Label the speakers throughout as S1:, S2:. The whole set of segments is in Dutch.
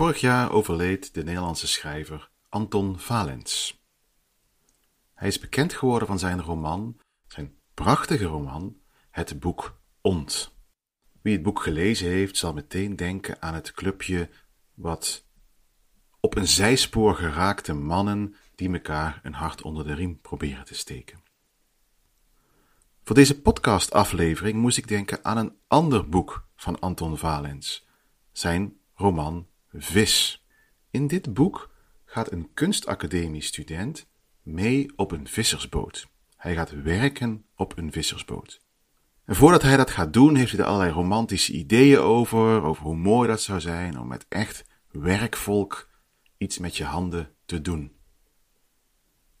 S1: Vorig jaar overleed de Nederlandse schrijver Anton Valens. Hij is bekend geworden van zijn roman, zijn prachtige roman, het boek Ont. Wie het boek gelezen heeft, zal meteen denken aan het clubje wat op een zijspoor geraakte mannen die elkaar een hart onder de riem proberen te steken. Voor deze podcastaflevering moest ik denken aan een ander boek van Anton Valens, zijn roman Vis. In dit boek gaat een kunstacademiestudent mee op een vissersboot. Hij gaat werken op een vissersboot. En voordat hij dat gaat doen, heeft hij er allerlei romantische ideeën over, over hoe mooi dat zou zijn om met echt werkvolk iets met je handen te doen.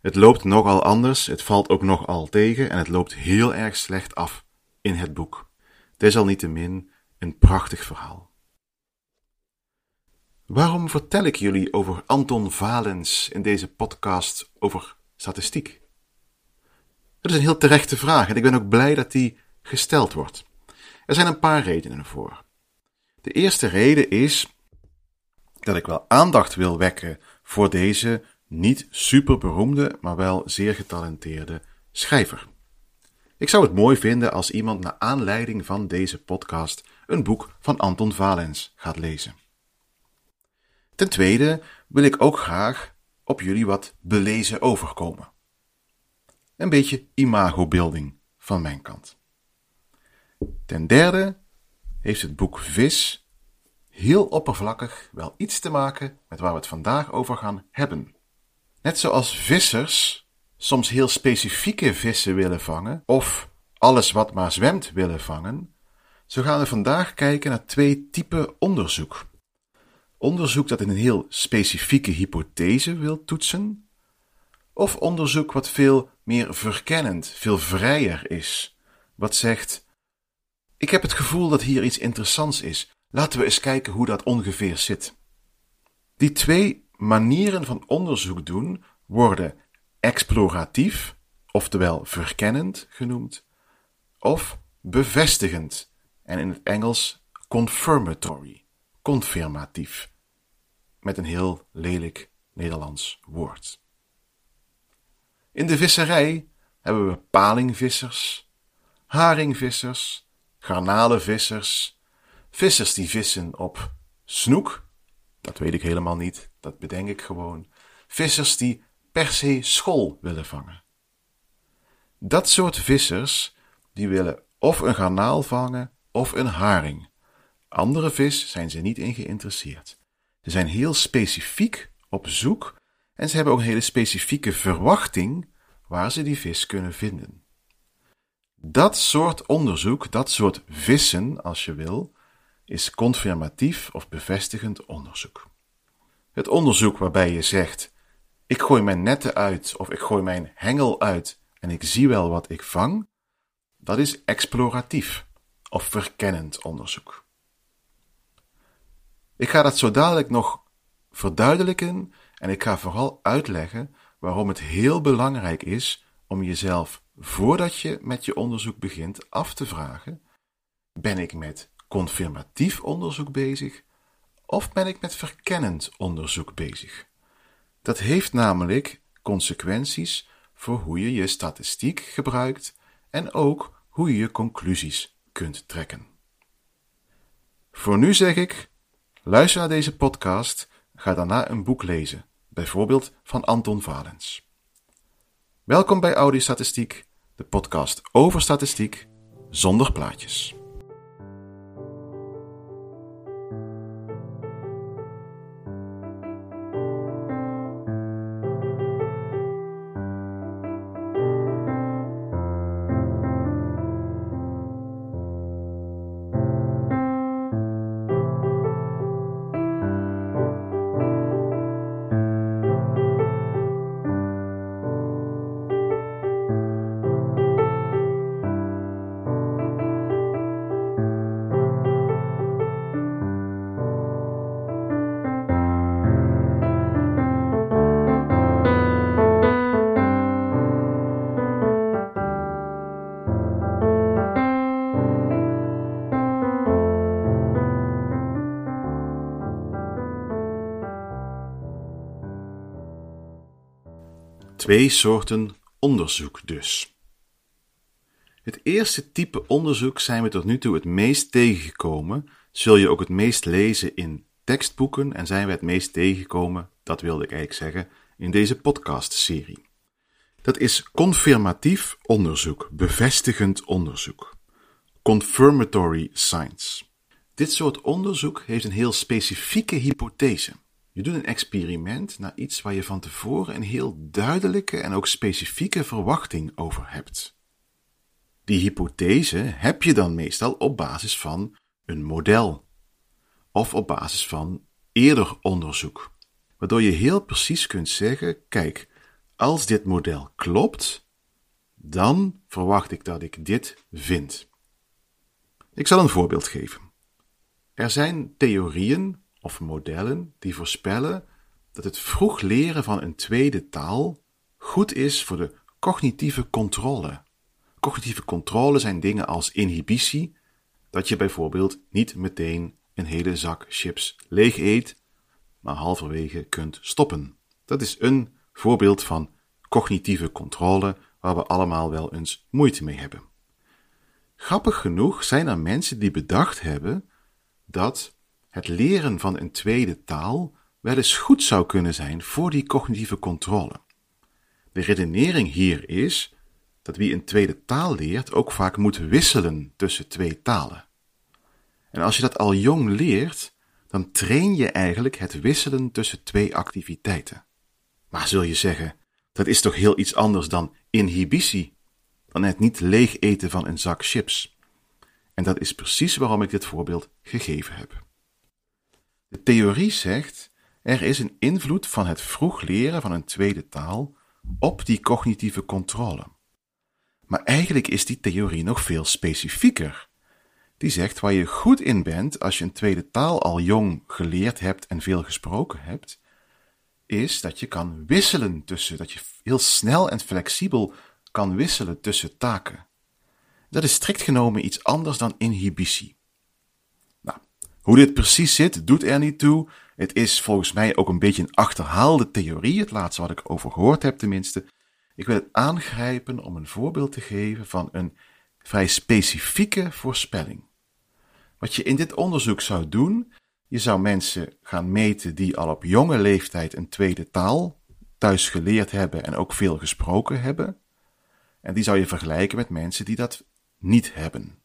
S1: Het loopt nogal anders, het valt ook nogal tegen en het loopt heel erg slecht af in het boek. Desalniettemin een prachtig verhaal. Waarom vertel ik jullie over Anton Valens in deze podcast over statistiek? Dat is een heel terechte vraag en ik ben ook blij dat die gesteld wordt. Er zijn een paar redenen voor. De eerste reden is dat ik wel aandacht wil wekken voor deze niet super beroemde, maar wel zeer getalenteerde schrijver. Ik zou het mooi vinden als iemand naar aanleiding van deze podcast een boek van Anton Valens gaat lezen. Ten tweede wil ik ook graag op jullie wat belezen overkomen. Een beetje imagobeelding van mijn kant. Ten derde heeft het boek Vis heel oppervlakkig wel iets te maken met waar we het vandaag over gaan hebben. Net zoals vissers soms heel specifieke vissen willen vangen, of alles wat maar zwemt willen vangen, zo gaan we vandaag kijken naar twee typen onderzoek. Onderzoek dat een heel specifieke hypothese wil toetsen, of onderzoek wat veel meer verkennend, veel vrijer is, wat zegt: Ik heb het gevoel dat hier iets interessants is, laten we eens kijken hoe dat ongeveer zit. Die twee manieren van onderzoek doen worden exploratief, oftewel verkennend genoemd, of bevestigend en in het Engels confirmatory, confirmatief, met een heel lelijk Nederlands woord. In de visserij hebben we palingvissers, haringvissers, garnalenvissers, vissers die vissen op snoek, dat weet ik helemaal niet, dat bedenk ik gewoon, vissers die per se school willen vangen. Dat soort vissers die willen of een garnaal vangen of een haring. Andere vis zijn ze niet in geïnteresseerd. Ze zijn heel specifiek op zoek en ze hebben ook een hele specifieke verwachting waar ze die vis kunnen vinden. Dat soort onderzoek, dat soort vissen, als je wil, is confirmatief of bevestigend onderzoek. Het onderzoek waarbij je zegt: ik gooi mijn netten uit of ik gooi mijn hengel uit en ik zie wel wat ik vang, dat is exploratief of verkennend onderzoek. Ik ga dat zo dadelijk nog verduidelijken en ik ga vooral uitleggen waarom het heel belangrijk is om jezelf voordat je met je onderzoek begint af te vragen: ben ik met confirmatief onderzoek bezig of ben ik met verkennend onderzoek bezig? Dat heeft namelijk consequenties voor hoe je je statistiek gebruikt en ook hoe je je conclusies kunt trekken. Voor nu zeg ik: luister naar deze podcast, ga daarna een boek lezen, bijvoorbeeld van Anton Valens. Welkom bij Audiostatistiek, de podcast over statistiek zonder plaatjes. Twee soorten onderzoek dus. Het eerste type onderzoek zijn we tot nu toe het meest tegengekomen, zul je ook het meest lezen in tekstboeken en zijn we het meest tegengekomen, dat wilde ik eigenlijk zeggen, in deze podcastserie. Dat is confirmatief onderzoek, bevestigend onderzoek. Confirmatory science. Dit soort onderzoek heeft een heel specifieke hypothese. Je doet een experiment naar iets waar je van tevoren een heel duidelijke en ook specifieke verwachting over hebt. Die hypothese heb je dan meestal op basis van een model of op basis van eerder onderzoek, waardoor je heel precies kunt zeggen: kijk, als dit model klopt, dan verwacht ik dat ik dit vind. Ik zal een voorbeeld geven. Er zijn theorieën of modellen die voorspellen dat het vroeg leren van een tweede taal goed is voor de cognitieve controle. Cognitieve controle zijn dingen als inhibitie, dat je bijvoorbeeld niet meteen een hele zak chips leeg eet, maar halverwege kunt stoppen. Dat is een voorbeeld van cognitieve controle waar we allemaal wel eens moeite mee hebben. Grappig genoeg zijn er mensen die bedacht hebben dat het leren van een tweede taal wel eens goed zou kunnen zijn voor die cognitieve controle. De redenering hier is dat wie een tweede taal leert ook vaak moet wisselen tussen twee talen. En als je dat al jong leert, dan train je eigenlijk het wisselen tussen twee activiteiten. Maar zul je zeggen, dat is toch heel iets anders dan inhibitie, dan het niet leeg eten van een zak chips. En dat is precies waarom ik dit voorbeeld gegeven heb. De theorie zegt, er is een invloed van het vroeg leren van een tweede taal op die cognitieve controle. Maar eigenlijk is die theorie nog veel specifieker. Die zegt waar je goed in bent als je een tweede taal al jong geleerd hebt en veel gesproken hebt, is dat je kan wisselen tussen, dat je heel snel en flexibel kan wisselen tussen taken. Dat is strikt genomen iets anders dan inhibitie. Hoe dit precies zit, doet er niet toe. Het is volgens mij ook een beetje een achterhaalde theorie, het laatste wat ik over gehoord heb tenminste. Ik wil het aangrijpen om een voorbeeld te geven van een vrij specifieke voorspelling. Wat je in dit onderzoek zou doen, je zou mensen gaan meten die al op jonge leeftijd een tweede taal thuis geleerd hebben en ook veel gesproken hebben. En die zou je vergelijken met mensen die dat niet hebben.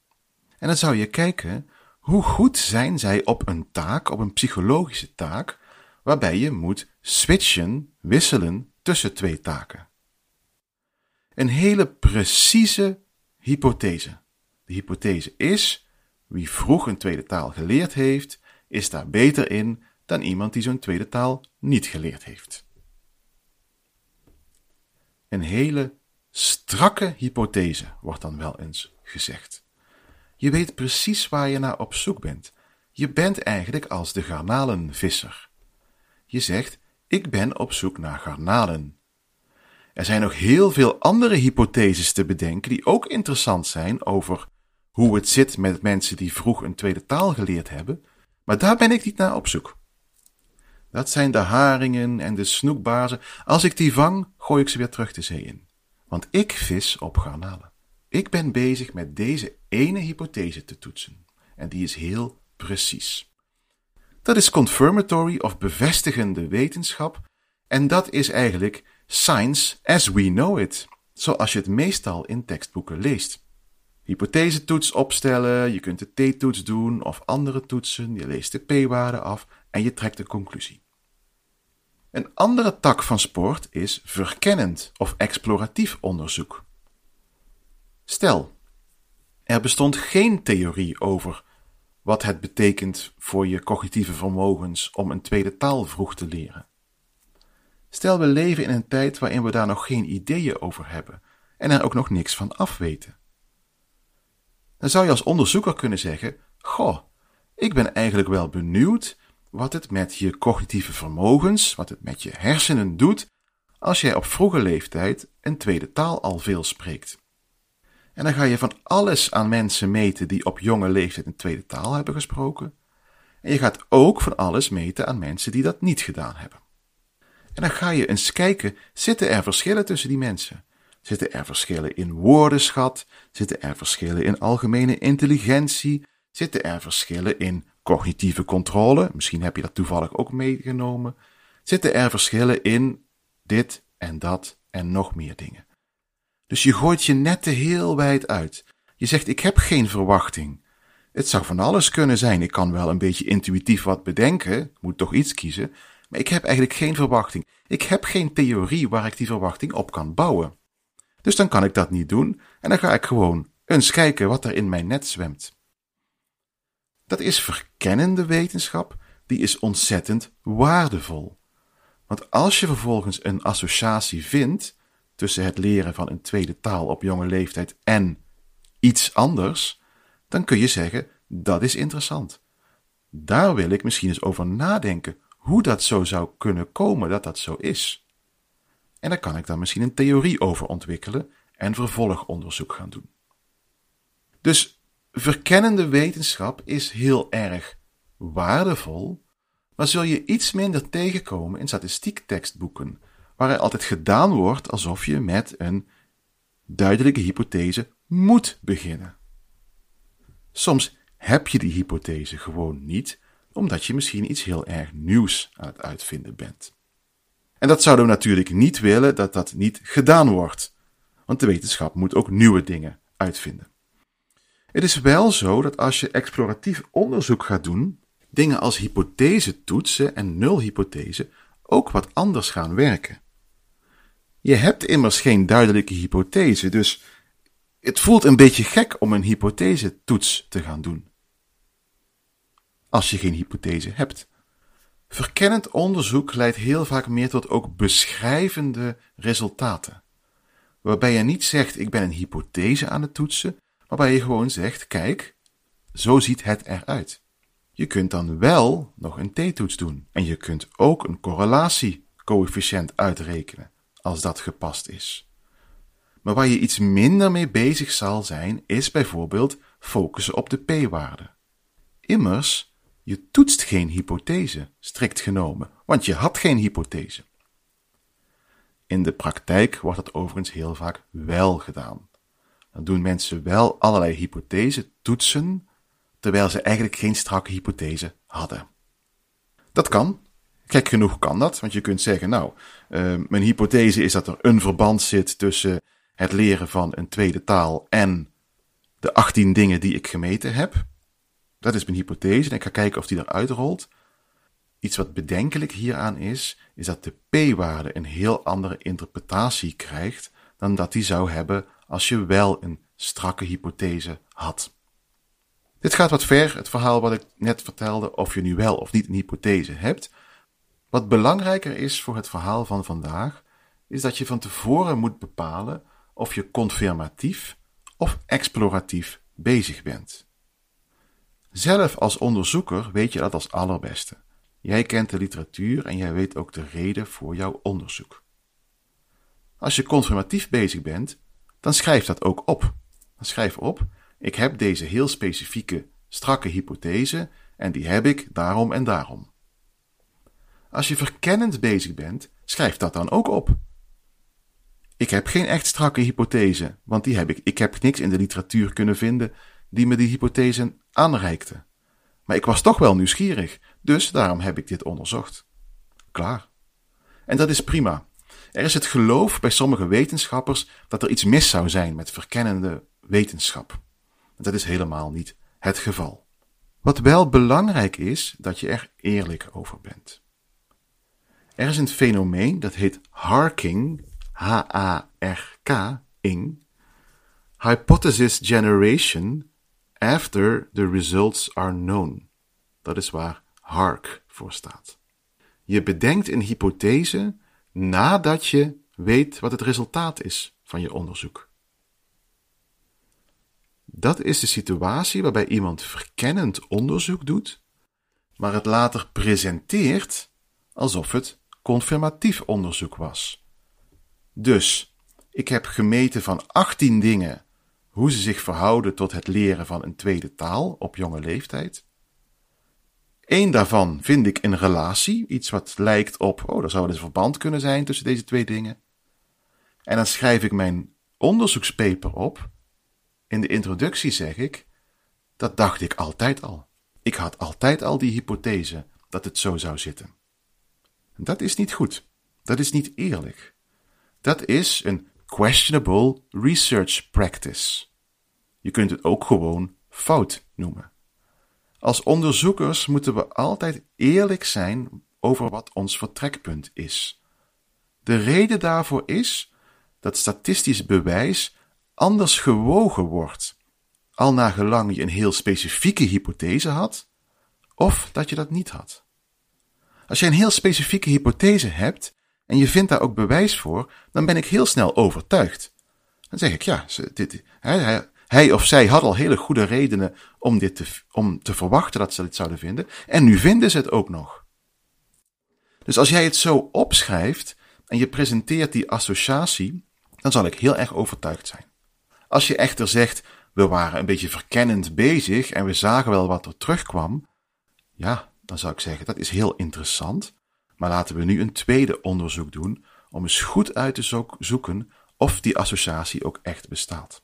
S1: En dan zou je kijken hoe goed zijn zij op een taak, op een psychologische taak, waarbij je moet switchen, wisselen tussen twee taken. Een hele precieze hypothese. De hypothese is, wie vroeg een tweede taal geleerd heeft, is daar beter in dan iemand die zo'n tweede taal niet geleerd heeft. Een hele strakke hypothese wordt dan wel eens gezegd. Je weet precies waar je naar op zoek bent. Je bent eigenlijk als de garnalenvisser. Je zegt: Ik ben op zoek naar garnalen. Er zijn nog heel veel andere hypotheses te bedenken die ook interessant zijn over hoe het zit met mensen die vroeg een tweede taal geleerd hebben, maar daar ben ik niet naar op zoek. Dat zijn de haringen en de snoekbazen. Als ik die vang, gooi ik ze weer terug de zee in. Want ik vis op garnalen. Ik ben bezig met deze ene hypothese te toetsen. En die is heel precies. Dat is confirmatory of bevestigende wetenschap. En dat is eigenlijk science as we know it. Zoals je het meestal in tekstboeken leest. Hypothesetoets opstellen, je kunt de t-toets doen of andere toetsen, je leest de p-waarde af en je trekt de conclusie. Een andere tak van sport is verkennend of exploratief onderzoek. Stel, er bestond geen theorie over wat het betekent voor je cognitieve vermogens om een tweede taal vroeg te leren. Stel, we leven in een tijd waarin we daar nog geen ideeën over hebben en er ook nog niks van afweten. Dan zou je als onderzoeker kunnen zeggen: Goh, ik ben eigenlijk wel benieuwd wat het met je cognitieve vermogens, wat het met je hersenen doet als jij op vroege leeftijd een tweede taal al veel spreekt. En dan ga je van alles aan mensen meten die op jonge leeftijd een tweede taal hebben gesproken. En je gaat ook van alles meten aan mensen die dat niet gedaan hebben. En dan ga je eens kijken, zitten er verschillen tussen die mensen? Zitten er verschillen in woordenschat? Zitten er verschillen in algemene intelligentie? Zitten er verschillen in cognitieve controle? Misschien heb je dat toevallig ook meegenomen. Zitten er verschillen in dit en dat en nog meer dingen? Dus je gooit je netten heel wijd uit. Je zegt: Ik heb geen verwachting. Het zou van alles kunnen zijn. Ik kan wel een beetje intuïtief wat bedenken, moet toch iets kiezen, maar ik heb eigenlijk geen verwachting. Ik heb geen theorie waar ik die verwachting op kan bouwen. Dus dan kan ik dat niet doen en dan ga ik gewoon eens kijken wat er in mijn net zwemt. Dat is verkennende wetenschap, die is ontzettend waardevol. Want als je vervolgens een associatie vindt tussen het leren van een tweede taal op jonge leeftijd en iets anders, dan kun je zeggen: dat is interessant. Daar wil ik misschien eens over nadenken hoe dat zo zou kunnen komen dat dat zo is. En daar kan ik dan misschien een theorie over ontwikkelen en vervolgonderzoek gaan doen. Dus verkennende wetenschap is heel erg waardevol, maar zul je iets minder tegenkomen in statistiektekstboeken, waar er altijd gedaan wordt alsof je met een duidelijke hypothese moet beginnen. Soms heb je die hypothese gewoon niet, omdat je misschien iets heel erg nieuws aan het uitvinden bent. En dat zouden we natuurlijk niet willen dat dat niet gedaan wordt, want de wetenschap moet ook nieuwe dingen uitvinden. Het is wel zo dat als je exploratief onderzoek gaat doen, dingen als hypothese toetsen en nulhypothese ook wat anders gaan werken. Je hebt immers geen duidelijke hypothese, dus het voelt een beetje gek om een hypothese-toets te gaan doen. Als je geen hypothese hebt. Verkennend onderzoek leidt heel vaak meer tot ook beschrijvende resultaten. Waarbij je niet zegt: Ik ben een hypothese aan het toetsen, waarbij je gewoon zegt: Kijk, zo ziet het eruit. Je kunt dan wel nog een t-toets doen en je kunt ook een correlatiecoëfficiënt uitrekenen, als dat gepast is. Maar waar je iets minder mee bezig zal zijn, is bijvoorbeeld focussen op de p-waarde. Immers, je toetst geen hypothese, strikt genomen, want je had geen hypothese. In de praktijk wordt dat overigens heel vaak wel gedaan. Dan doen mensen wel allerlei hypothese toetsen, terwijl ze eigenlijk geen strakke hypothese hadden. Dat kan. Gek genoeg kan dat, want je kunt zeggen, nou, uh, mijn hypothese is dat er een verband zit tussen het leren van een tweede taal en de 18 dingen die ik gemeten heb. Dat is mijn hypothese en ik ga kijken of die eruit rolt. Iets wat bedenkelijk hieraan is, is dat de p-waarde een heel andere interpretatie krijgt dan dat die zou hebben als je wel een strakke hypothese had. Dit gaat wat ver, het verhaal wat ik net vertelde, of je nu wel of niet een hypothese hebt. Wat belangrijker is voor het verhaal van vandaag, is dat je van tevoren moet bepalen of je confirmatief of exploratief bezig bent. Zelf als onderzoeker weet je dat als allerbeste. Jij kent de literatuur en jij weet ook de reden voor jouw onderzoek. Als je confirmatief bezig bent, dan schrijf dat ook op. Dan schrijf op: ik heb deze heel specifieke, strakke hypothese en die heb ik daarom en daarom. Als je verkennend bezig bent, schrijf dat dan ook op. Ik heb geen echt strakke hypothese, want die heb ik. Ik heb niks in de literatuur kunnen vinden die me die hypothese aanreikte. Maar ik was toch wel nieuwsgierig, dus daarom heb ik dit onderzocht. Klaar. En dat is prima. Er is het geloof bij sommige wetenschappers dat er iets mis zou zijn met verkennende wetenschap. Dat is helemaal niet het geval. Wat wel belangrijk is, dat je er eerlijk over bent. Er is een fenomeen dat heet harking H-A-R-K-ing, Hypothesis Generation after the results are known. Dat is waar HARK voor staat. Je bedenkt een hypothese nadat je weet wat het resultaat is van je onderzoek. Dat is de situatie waarbij iemand verkennend onderzoek doet, maar het later presenteert alsof het confirmatief onderzoek was. Dus, ik heb gemeten van 18 dingen hoe ze zich verhouden tot het leren van een tweede taal op jonge leeftijd. Eén daarvan vind ik een relatie, iets wat lijkt op, oh, er zou dus een verband kunnen zijn tussen deze twee dingen. En dan schrijf ik mijn onderzoekspaper op. In de introductie zeg ik, dat dacht ik altijd al. Ik had altijd al die hypothese dat het zo zou zitten. Dat is niet goed. Dat is niet eerlijk. Dat is een questionable research practice. Je kunt het ook gewoon fout noemen. Als onderzoekers moeten we altijd eerlijk zijn over wat ons vertrekpunt is. De reden daarvoor is dat statistisch bewijs anders gewogen wordt, al naar gelang je een heel specifieke hypothese had, of dat je dat niet had. Als je een heel specifieke hypothese hebt en je vindt daar ook bewijs voor, dan ben ik heel snel overtuigd. Dan zeg ik, ja, dit, hij, hij of zij had al hele goede redenen om, dit te, om te verwachten dat ze dit zouden vinden, en nu vinden ze het ook nog. Dus als jij het zo opschrijft en je presenteert die associatie, dan zal ik heel erg overtuigd zijn. Als je echter zegt, we waren een beetje verkennend bezig en we zagen wel wat er terugkwam, ja, dan zou ik zeggen, dat is heel interessant, maar laten we nu een tweede onderzoek doen om eens goed uit te zoeken of die associatie ook echt bestaat.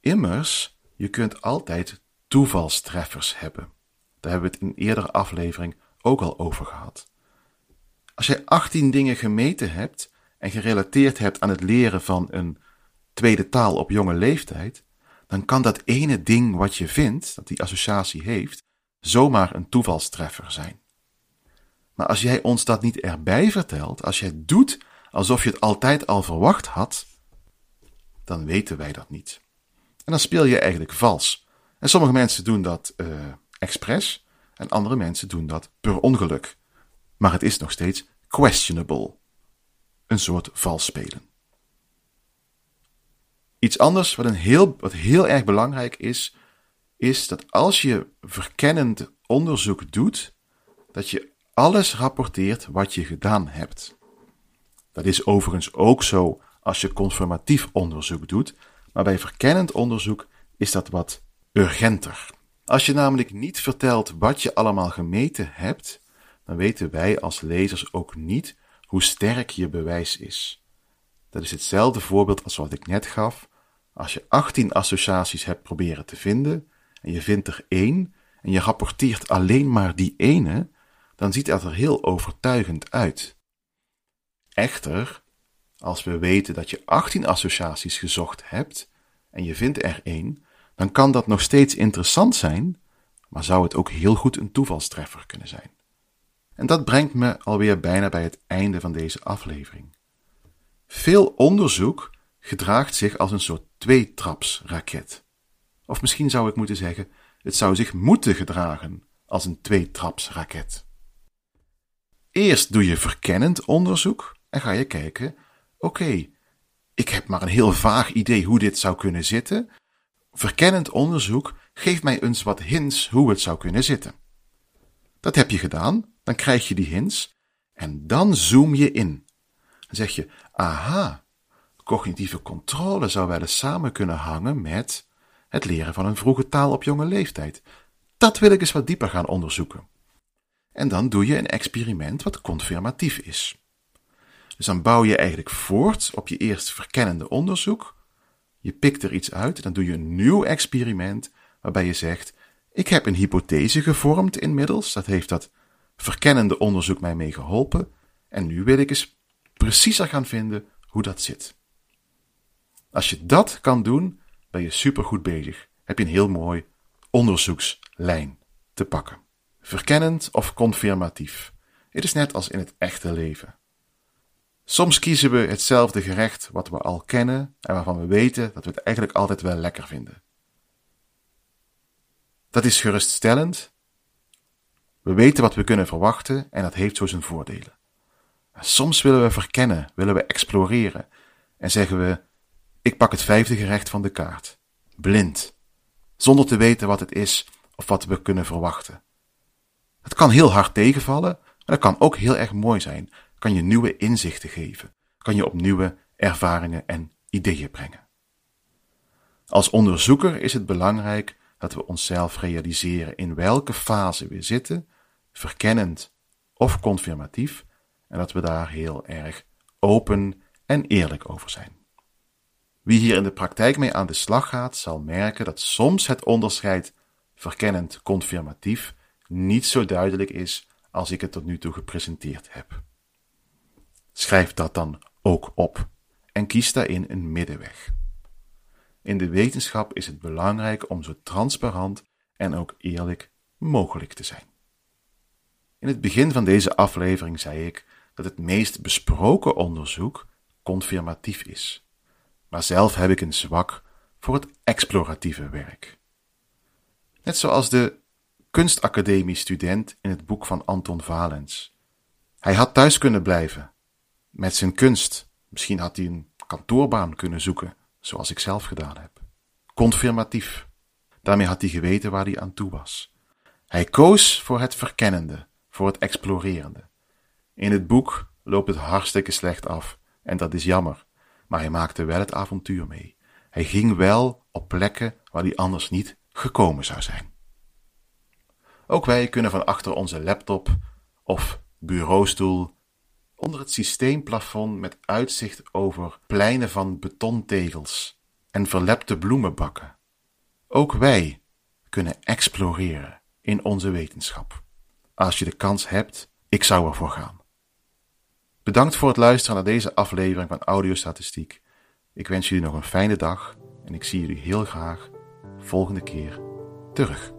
S1: Immers, je kunt altijd toevalstreffers hebben. Daar hebben we het in een eerdere aflevering ook al over gehad. Als jij 18 dingen gemeten hebt en gerelateerd hebt aan het leren van een tweede taal op jonge leeftijd, dan kan dat ene ding wat je vindt, dat die associatie heeft, zomaar een toevalstreffer zijn. Maar als jij ons dat niet erbij vertelt, als jij doet alsof je het altijd al verwacht had, dan weten wij dat niet. En dan speel je eigenlijk vals. En sommige mensen doen dat uh, expres en andere mensen doen dat per ongeluk. Maar het is nog steeds questionable. Een soort vals spelen. Iets anders wat, een heel, wat heel erg belangrijk is, is dat als je verkennend onderzoek doet, dat je alles rapporteert wat je gedaan hebt. Dat is overigens ook zo als je confirmatief onderzoek doet, maar bij verkennend onderzoek is dat wat urgenter. Als je namelijk niet vertelt wat je allemaal gemeten hebt, dan weten wij als lezers ook niet hoe sterk je bewijs is. Dat is hetzelfde voorbeeld als wat ik net gaf. Als je 18 associaties hebt proberen te vinden en je vindt er één en je rapporteert alleen maar die ene, dan ziet dat er heel overtuigend uit. Echter, als we weten dat je 18 associaties gezocht hebt en je vindt er één, dan kan dat nog steeds interessant zijn, maar zou het ook heel goed een toevalstreffer kunnen zijn. En dat brengt me alweer bijna bij het einde van deze aflevering. Veel onderzoek gedraagt zich als een soort tweetrapsraket. Of misschien zou ik moeten zeggen, het zou zich moeten gedragen als een tweetrapsraket. Eerst doe je verkennend onderzoek en ga je kijken, oké, ik heb maar een heel vaag idee hoe dit zou kunnen zitten. Verkennend onderzoek geeft mij eens wat hints hoe het zou kunnen zitten. Dat heb je gedaan, dan krijg je die hints en dan zoom je in. Dan zeg je, aha, cognitieve controle zou wel eens samen kunnen hangen met het leren van een vroege taal op jonge leeftijd. Dat wil ik eens wat dieper gaan onderzoeken. En dan doe je een experiment wat confirmatief is. Dus dan bouw je eigenlijk voort op je eerst verkennende onderzoek. Je pikt er iets uit, dan doe je een nieuw experiment waarbij je zegt: Ik heb een hypothese gevormd inmiddels, dat heeft dat verkennende onderzoek mij mee geholpen, en nu wil ik eens preciezer gaan vinden hoe dat zit. Als je dat kan doen, ben je supergoed bezig. Heb je een heel mooi onderzoekslijn te pakken. Verkennend of confirmatief. Het is net als in het echte leven. Soms kiezen we hetzelfde gerecht wat we al kennen en waarvan we weten dat we het eigenlijk altijd wel lekker vinden. Dat is geruststellend. We weten wat we kunnen verwachten en dat heeft zo zijn voordelen. Soms willen we verkennen, willen we exploreren en zeggen we: Ik pak het vijfde gerecht van de kaart. Blind. Zonder te weten wat het is of wat we kunnen verwachten. Het kan heel hard tegenvallen, maar dat kan ook heel erg mooi zijn kan je nieuwe inzichten geven, kan je op nieuwe ervaringen en ideeën brengen. Als onderzoeker is het belangrijk dat we onszelf realiseren in welke fase we zitten, verkennend of confirmatief, en dat we daar heel erg open en eerlijk over zijn. Wie hier in de praktijk mee aan de slag gaat, zal merken dat soms het onderscheid verkennend confirmatief niet zo duidelijk is als ik het tot nu toe gepresenteerd heb. Schrijf dat dan ook op en kies daarin een middenweg. In de wetenschap is het belangrijk om zo transparant en ook eerlijk mogelijk te zijn. In het begin van deze aflevering zei ik dat het meest besproken onderzoek confirmatief is, maar zelf heb ik een zwak voor het exploratieve werk. Net zoals de kunstacademie-student in het boek van Anton Valens. Hij had thuis kunnen blijven, met zijn kunst. Misschien had hij een kantoorbaan kunnen zoeken, zoals ik zelf gedaan heb. Confirmatief. Daarmee had hij geweten waar hij aan toe was. Hij koos voor het verkennende, voor het explorerende. In het boek loopt het hartstikke slecht af, en dat is jammer, maar hij maakte wel het avontuur mee. Hij ging wel op plekken waar hij anders niet gekomen zou zijn. Ook wij kunnen van achter onze laptop of bureaustoel onder het systeemplafond met uitzicht over pleinen van betontegels en verlepte bloemenbakken. Ook wij kunnen exploreren in onze wetenschap. Als je de kans hebt, ik zou ervoor gaan. Bedankt voor het luisteren naar deze aflevering van Audiostatistiek. Ik wens jullie nog een fijne dag en ik zie jullie heel graag volgende keer terug.